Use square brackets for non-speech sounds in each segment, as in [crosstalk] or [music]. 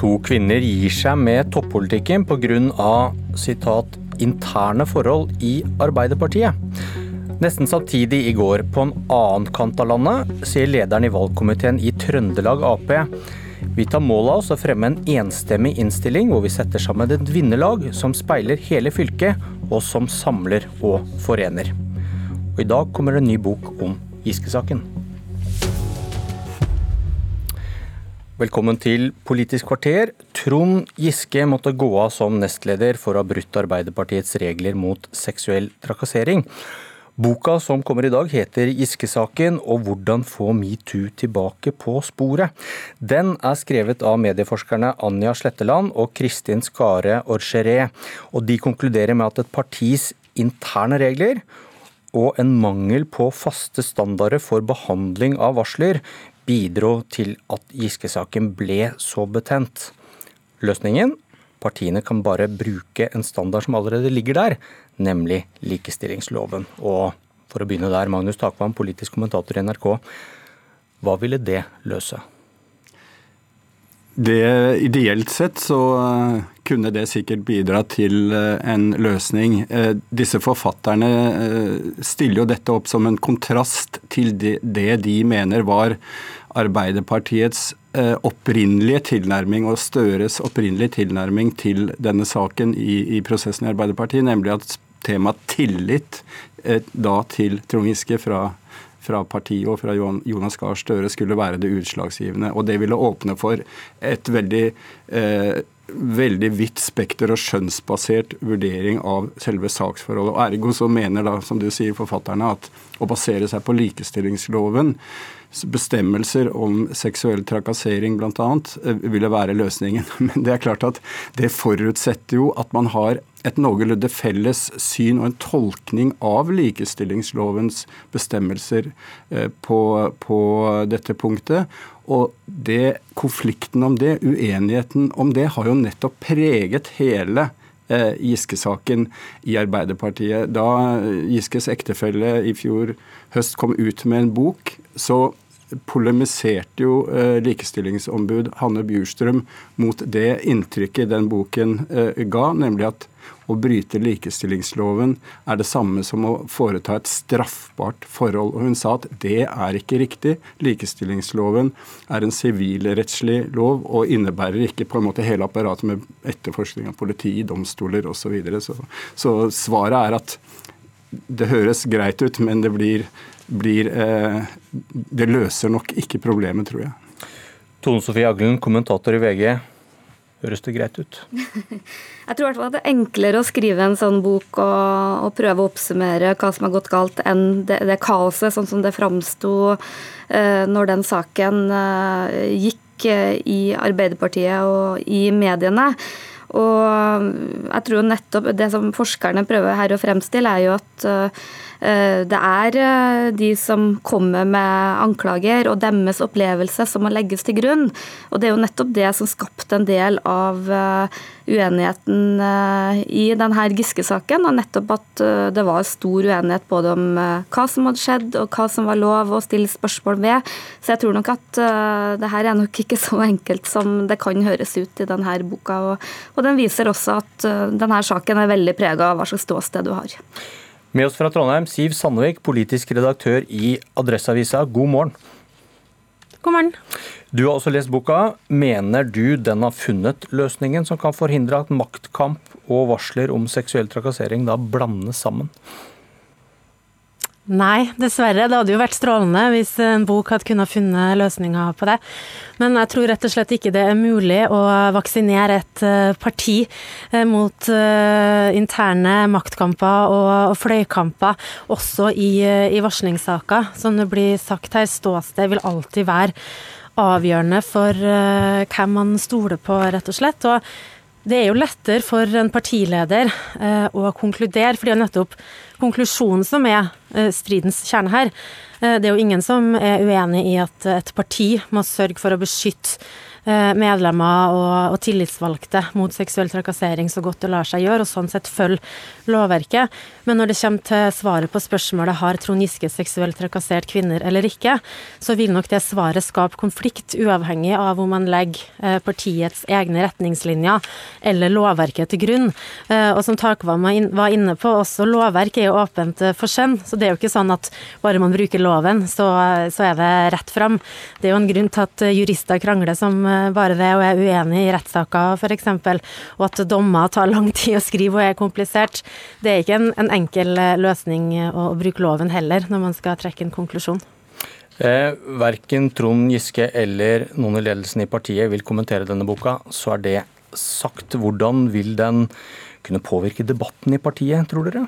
To kvinner gir seg med toppolitikken pga. sitat interne forhold i Arbeiderpartiet. Nesten samtidig i går, på en annen kant av landet, sier lederen i valgkomiteen i Trøndelag Ap vi tar mål av oss å fremme en enstemmig innstilling hvor vi setter sammen et vinnerlag som speiler hele fylket, og som samler og forener. Og I dag kommer det en ny bok om Giske-saken. Velkommen til Politisk kvarter. Trond Giske måtte gå av som nestleder for å ha brutt Arbeiderpartiets regler mot seksuell trakassering. Boka som kommer i dag heter Giske-saken og hvordan få metoo tilbake på sporet. Den er skrevet av medieforskerne Anja Sletteland og Kristin Skare Orgeré. og de konkluderer med at et partis interne regler og en mangel på faste standarder for behandling av varsler bidro til at Giske-saken ble så betent. Løsningen? Partiene kan bare bruke en standard som allerede ligger der, nemlig likestillingsloven. Og for å begynne der, Magnus Takvam, politisk kommentator i NRK. Hva ville det løse? Det, ideelt sett så eh, kunne det sikkert bidra til eh, en løsning. Eh, disse forfatterne stiller jo dette opp som en kontrast til det de mener var Arbeiderpartiets opprinnelige tilnærming og Støres opprinnelige tilnærming til denne saken i, i prosessen i Arbeiderpartiet, nemlig at temaet tillit da til Trond Giske fra fra partiet og fra Jonas Gahr Støre skulle være det utslagsgivende. Og det ville åpne for et veldig eh, veldig vidt spekter og skjønnsbasert vurdering av selve saksforholdet. Og Ergo så mener da, som du sier, forfatterne at å basere seg på likestillingsloven bestemmelser om seksuell trakassering bl.a. Eh, ville være løsningen. [laughs] Men det er klart at det forutsetter jo at man har et noenlunde felles syn og en tolkning av likestillingslovens bestemmelser eh, på, på dette punktet. Og det, konflikten om det, uenigheten om det, har jo nettopp preget hele Giske-saken i Arbeiderpartiet. Da Giskes ektefelle i fjor høst kom ut med en bok, så polemiserte jo eh, likestillingsombud Hanne Bjurstrøm mot det inntrykket den boken eh, ga, nemlig at å bryte likestillingsloven er det samme som å foreta et straffbart forhold. Og hun sa at det er ikke riktig. Likestillingsloven er en sivilrettslig lov og innebærer ikke på en måte hele apparatet med etterforskning av politi, domstoler osv. Så, videre. så Så svaret er at det høres greit ut, men det blir blir eh, Det løser nok ikke problemet, tror jeg. Tone Sofie Aglen, kommentator i VG. Høres det greit ut? [laughs] jeg tror i hvert fall at det er enklere å skrive en sånn bok og, og prøve å oppsummere hva som har gått galt, enn det, det kaoset sånn som det framsto eh, når den saken eh, gikk eh, i Arbeiderpartiet og i mediene. Og jeg tror nettopp det som forskerne prøver her å fremstille, er jo at eh, Eh, det er eh, de som kommer med anklager og deres opplevelse som må legges til grunn. Og det er jo nettopp det som skapte en del av eh, uenigheten i denne Giske-saken. Og nettopp at det var stor uenighet både om hva som hadde skjedd og hva som var lov å stille spørsmål ved. Så jeg tror nok at det her er nok ikke så enkelt som det kan høres ut i denne boka. Og den viser også at denne saken er veldig prega av hva slags ståsted du har. Med oss fra Trondheim, Siv Sandvik, politisk redaktør i Adresseavisa. God morgen. God morgen. Du har også lest boka. Mener du den har funnet løsningen som kan forhindre at maktkamp og varsler om seksuell trakassering da blandes sammen? Nei, dessverre. Det hadde jo vært strålende hvis en bok hadde kunnet funnet løsninger på det. Men jeg tror rett og slett ikke det er mulig å vaksinere et eh, parti eh, mot eh, interne maktkamper og fløykamper, også i, i varslingssaker. Som det blir sagt her, ståsted vil alltid være avgjørende for hvem man stoler på, rett og slett. Og det er jo lettere for en partileder å konkludere, fordi det er nettopp konklusjonen som er stridens kjerne her. Det er jo ingen som er uenig i at et parti må sørge for å beskytte Eh, medlemmer og, og, tillitsvalgte mot seksuell trakassering så godt det lar seg gjøre, og sånn sett følge lovverket. Men når det kommer til svaret på spørsmålet har Trond Giske seksuelt trakassert kvinner eller ikke, så vil nok det svaret skape konflikt, uavhengig av om man legger eh, partiets egne retningslinjer eller lovverket til grunn. Eh, og som Takvam var inne på, også lovverk er jo åpent for skjønn, så det er jo ikke sånn at bare man bruker loven, så, så er det rett fram. Det er jo en grunn til at jurister krangler som Eh, bare det og er uenig i rettssaker f.eks., og at dommer tar lang tid å skrive og er komplisert. Det er ikke en, en enkel eh, løsning å, å bruke loven heller, når man skal trekke en konklusjon. Eh, verken Trond Giske eller noen i ledelsen i partiet vil kommentere denne boka, så er det sagt. Hvordan vil den kunne påvirke debatten i partiet, tror dere?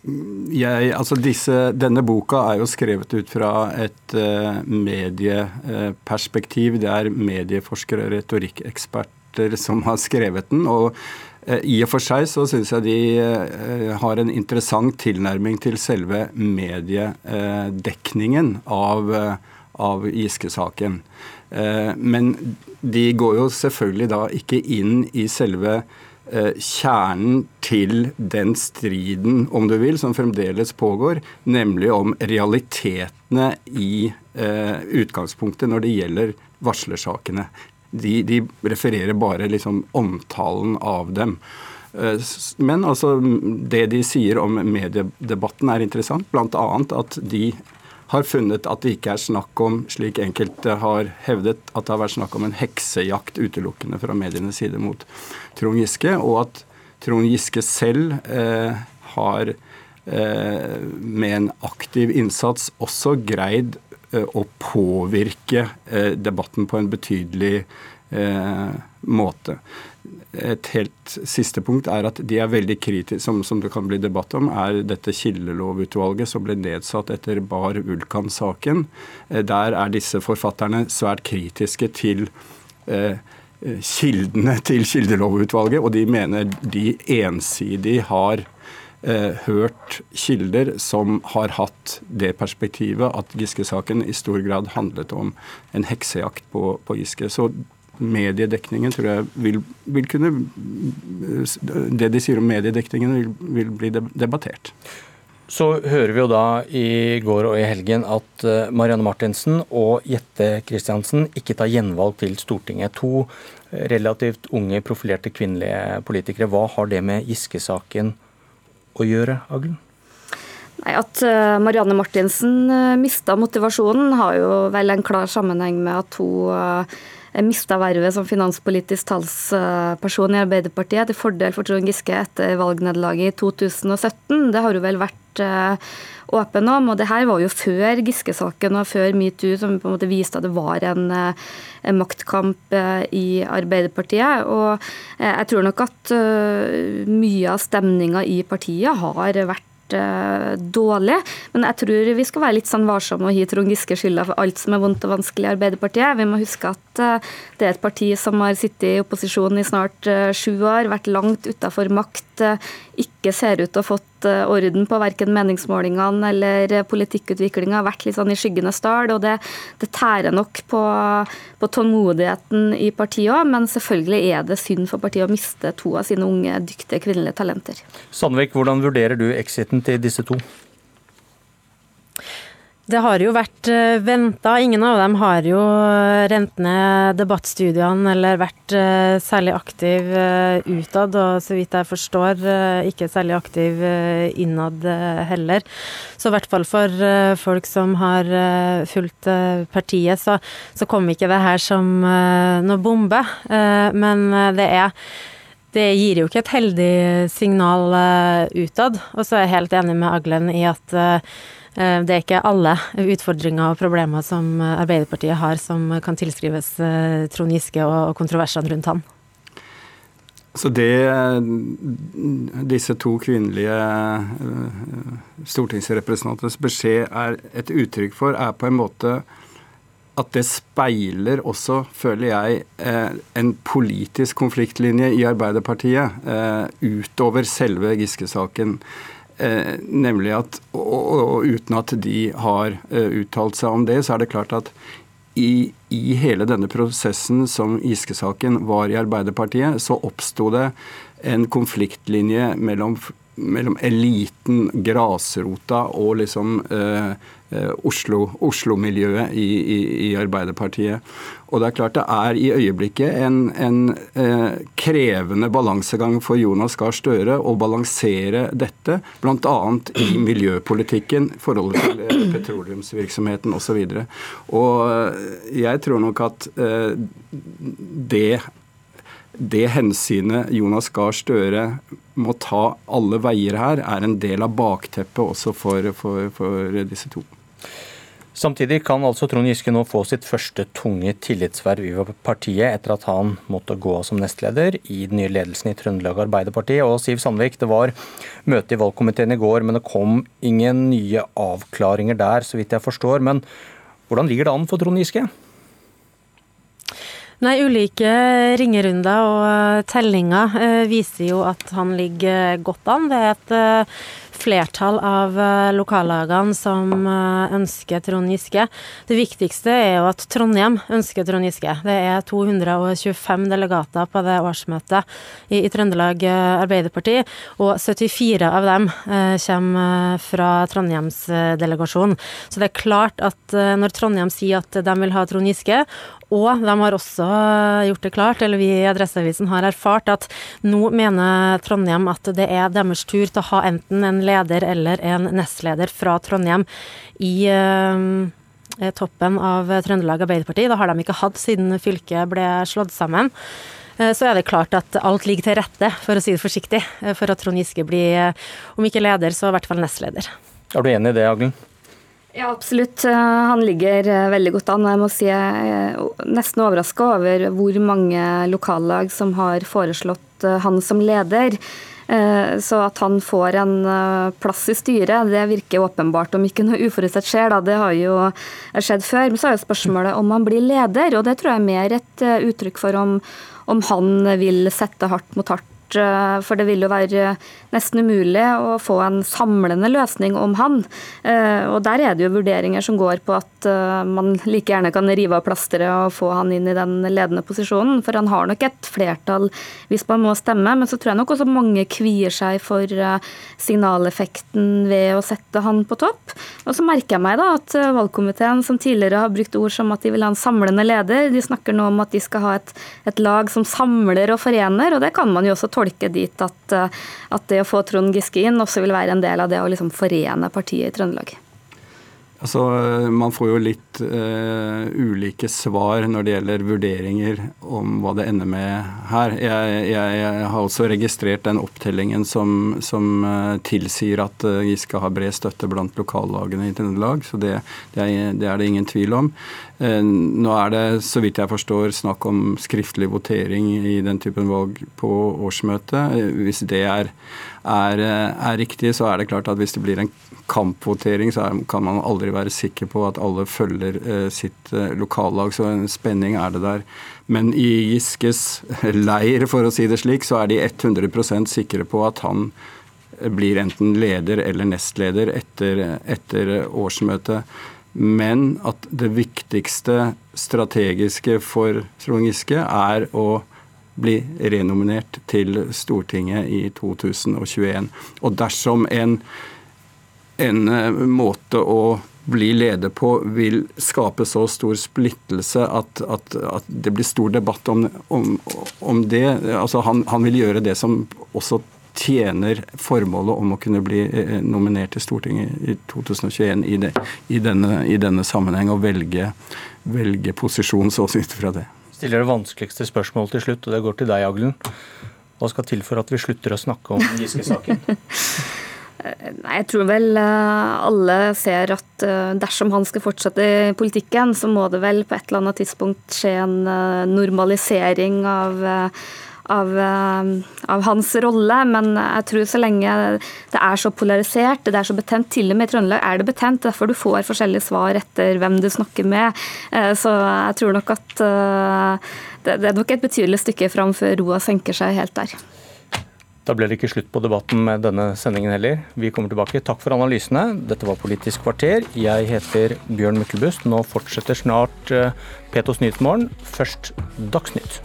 Jeg, altså disse, denne boka er jo skrevet ut fra et uh, medieperspektiv. Det er medieforskere og retorikkeksperter som har skrevet den. og uh, i og for seg så syns jeg de uh, har en interessant tilnærming til selve mediedekningen av, av Giske-saken. Men de går jo selvfølgelig da ikke inn i selve Eh, kjernen til den striden, om du vil, som fremdeles pågår, nemlig om realitetene i eh, utgangspunktet når det gjelder varslersakene. De, de refererer bare liksom omtalen av dem. Eh, men altså, det de sier om mediedebatten er interessant, bl.a. at de har funnet at det ikke er snakk om, slik enkelte har hevdet, at det har vært snakk om en heksejakt utelukkende fra medienes side mot Trond Giske, og at Trond Giske selv eh, har eh, med en aktiv innsats også greid eh, å påvirke eh, debatten på en betydelig eh, måte et helt siste punkt er at de er veldig kritiske, som, som, det kan bli debatt om, er dette kildelovutvalget som ble nedsatt etter Bar Vulkan-saken. Eh, der er disse forfatterne svært kritiske til eh, kildene til kildelovutvalget, og de mener de ensidig har eh, hørt kilder som har hatt det perspektivet at Giske-saken i stor grad handlet om en heksejakt på, på Giske. Så mediedekningen tror jeg vil, vil, kunne Det de sier om mediedekningen, vil, vil, bli debattert. Så hører vi jo da i går og i helgen at eh, Marianne Martinsen og Jette Christiansen ikke tar gjenvalg til Stortinget. To relativt unge, profilerte kvinnelige politikere. Hva har det med Giske-saken å gjøre, Aglen? Nei, At eh, Marianne Martinsen eh, mista motivasjonen, har jo vel en klar sammenheng med at hun mista vervet som finanspolitisk talsperson i Arbeiderpartiet til fordel for Trond Giske etter valgnederlaget i 2017. Det har hun vel vært eh, åpen om. Og det her var jo før Giske-saken og før metoo, som på en måte viste at det var en, eh, en maktkamp eh, i Arbeiderpartiet. Og jeg tror nok at mye av stemninga i partiet har vært dårlig. Men jeg tror vi skal være litt sånn varsomme og gi Trond Giske skylda for alt som er vondt og vanskelig i Arbeiderpartiet. Vi må huske at det er et parti som har sittet i opposisjon i snart uh, sju år, vært langt utafor makt, ikke ser ut til å ha fått orden på verken meningsmålingene eller politikkutviklinga, vært litt sånn i skyggenes dal. Og det, det tærer nok på, på tålmodigheten i partiet òg, men selvfølgelig er det synd for partiet å miste to av sine unge, dyktige kvinnelige talenter. Sandvik, hvordan vurderer du exiten til disse to? Det har jo vært eh, venta. Ingen av dem har jo rent ned debattstudiene eller vært eh, særlig aktiv eh, utad, og så vidt jeg forstår ikke særlig aktiv innad heller. Så i hvert fall for folk som har fulgt partiet, så, så kom ikke det her som noe bombe. Men det er det gir jo ikke et heldig signal utad. Og så er jeg helt enig med Aglen i at Eh, det er ikke alle utfordringer og problemer som Arbeiderpartiet har som kan tilskrives eh, Trond Giske og kontroversene rundt han. Så det disse to kvinnelige eh, stortingsrepresentantenes beskjed er et uttrykk for, er på en måte at det speiler også, føler jeg, en politisk konfliktlinje i Arbeiderpartiet utover selve Giske-saken. Nemlig at, og, og, uten at de har uttalt seg om det, så er det klart at i, i hele denne prosessen som Giske-saken var i Arbeiderpartiet, så oppsto det en konfliktlinje mellom mellom eliten, grasrota og liksom eh, eh, Oslo-miljøet Oslo i, i, i, Arbeiderpartiet. Og det er klart det er i øyeblikket en, en eh, krevende balansegang for Jonas Gahr Støre å balansere dette, bl.a. i miljøpolitikken, forholdet til eh, petroleumsvirksomheten osv. Og, så og eh, jeg tror nok at eh, det det hensynet Jonas Gahr Støre må ta alle veier her, er en del av bakteppet også for, for, for disse to. Samtidig kan altså Trond Giske nå få sitt første tunge tillitsverv i partiet etter at han måtte gå av som nestleder i den nye ledelsen i Trøndelag Arbeiderparti. Og Siv Sandvik, det var møte i valgkomiteen i går, men det kom ingen nye avklaringer der, så vidt jeg forstår. Men hvordan ligger det an for Trond Giske? Nei, ulike ringerunder og tellinger eh, viser jo at han ligger godt an. Det er et eh, flertall av eh, lokallagene som eh, ønsker Trond Giske. Det viktigste er jo at Trondheim ønsker Trond Giske. Det er 225 delegater på det årsmøtet i, i Trøndelag eh, Arbeiderparti, og 74 av dem kommer fra Trondheimsdelegasjonen. Så det er klart at når Trondheim sier at de vil ha Trond Giske, og de har også gjort det klart, eller vi i Adresseavisen har erfart, at nå mener Trondheim at det er deres tur til å ha enten en leder eller en nestleder fra Trondheim i uh, toppen av Trøndelag Arbeiderparti. Det har de ikke hatt siden fylket ble slått sammen. Eh, så er det klart at alt ligger til rette, for å si det forsiktig, eh, for at Trond Giske blir, om ikke leder, så i hvert fall nestleder. Er du enig i det, Aglen? Ja, absolutt. Eh, han ligger eh, veldig godt an. Jeg må si jeg er nesten overraska over hvor mange lokallag som har foreslått eh, han som leder. Så at han får en plass i styret, det virker åpenbart. Om ikke noe uforutsett skjer, da. Det har jo skjedd før. Men så er jo spørsmålet om han blir leder, og det tror jeg er mer et uttrykk for om, om han vil sette hardt mot hardt Eh, for det vil jo være nesten umulig å få en samlende løsning om han. Eh, og der er det jo vurderinger som går på at eh, man like gjerne kan rive av plasteret og få han inn i den ledende posisjonen, for han har nok et flertall hvis man må stemme. Men så tror jeg nok også mange kvier seg for signaleffekten ved å sette han på topp. Og så merker jeg meg da at valgkomiteen, som tidligere har brukt ord som at de vil ha en samlende leder, de snakker nå om at de skal ha et, et lag som samler og forener, og det kan man jo også tolke tolke dit at, eh, at det å få Trond Giske inn også vil være en del av det å liksom forene partiet i Trøndelag. Altså, Man får jo litt uh, ulike svar når det gjelder vurderinger om hva det ender med her. Jeg, jeg, jeg har også registrert den opptellingen som, som uh, tilsier at Giske har bred støtte blant lokallagene i Trøndelag, så det, det, er, det, er, det ingen tvil om. Nå er det, så vidt jeg forstår, snakk om skriftlig votering i den typen valg på årsmøtet. Hvis det er, er, er riktig, så er det klart at hvis det blir en kampvotering, så kan man aldri være sikker på at alle følger eh, sitt eh, lokallag. Så en spenning er det der. Men i Giskes leir, for å si det slik, så er de 100% sikre på at han blir enten leder eller nestleder etter, etter årsmøtet. Men at det viktigste strategiske for Trond Giske er å bli renominert til Stortinget i 2021. Og dersom en en eh, måte å bli leder på vil skape så stor splittelse at, at, at det blir stor debatt om, om, om det. Altså han, han, vil gjøre det som også tjener formålet om å kunne bli eh, nominert til Stortinget i 2021 i, det, i, denne, i denne, sammenheng, og velge, velge posisjon så ut fra det. Stiller det vanskeligste spørsmålet til slutt, og det går til deg, Aglen. Hva skal til for at vi slutter å snakke om Giske-saken? [laughs] Nei, Jeg tror vel eh, alle ser at eh, dersom han skal fortsette i politikken, så må det vel på et eller annet tidspunkt skje en normalisering av, av, av, hans rolle. Men jeg tror så lenge det er så polarisert, det er så betent, til og med i Trøndelag er det betent, derfor du får forskjellige svar etter hvem du snakker med. Så jeg tror nok at det er nok et betydelig stykke fram før roa senker seg helt der. Da ble det ikke slutt på debatten med denne sendingen heller. Vi kommer tilbake. Takk for analysene. Dette var Politisk kvarter. Jeg heter Bjørn Myklebust. Nå fortsetter snart eh, Petos Nyhetsmorgen. Først Dagsnytt.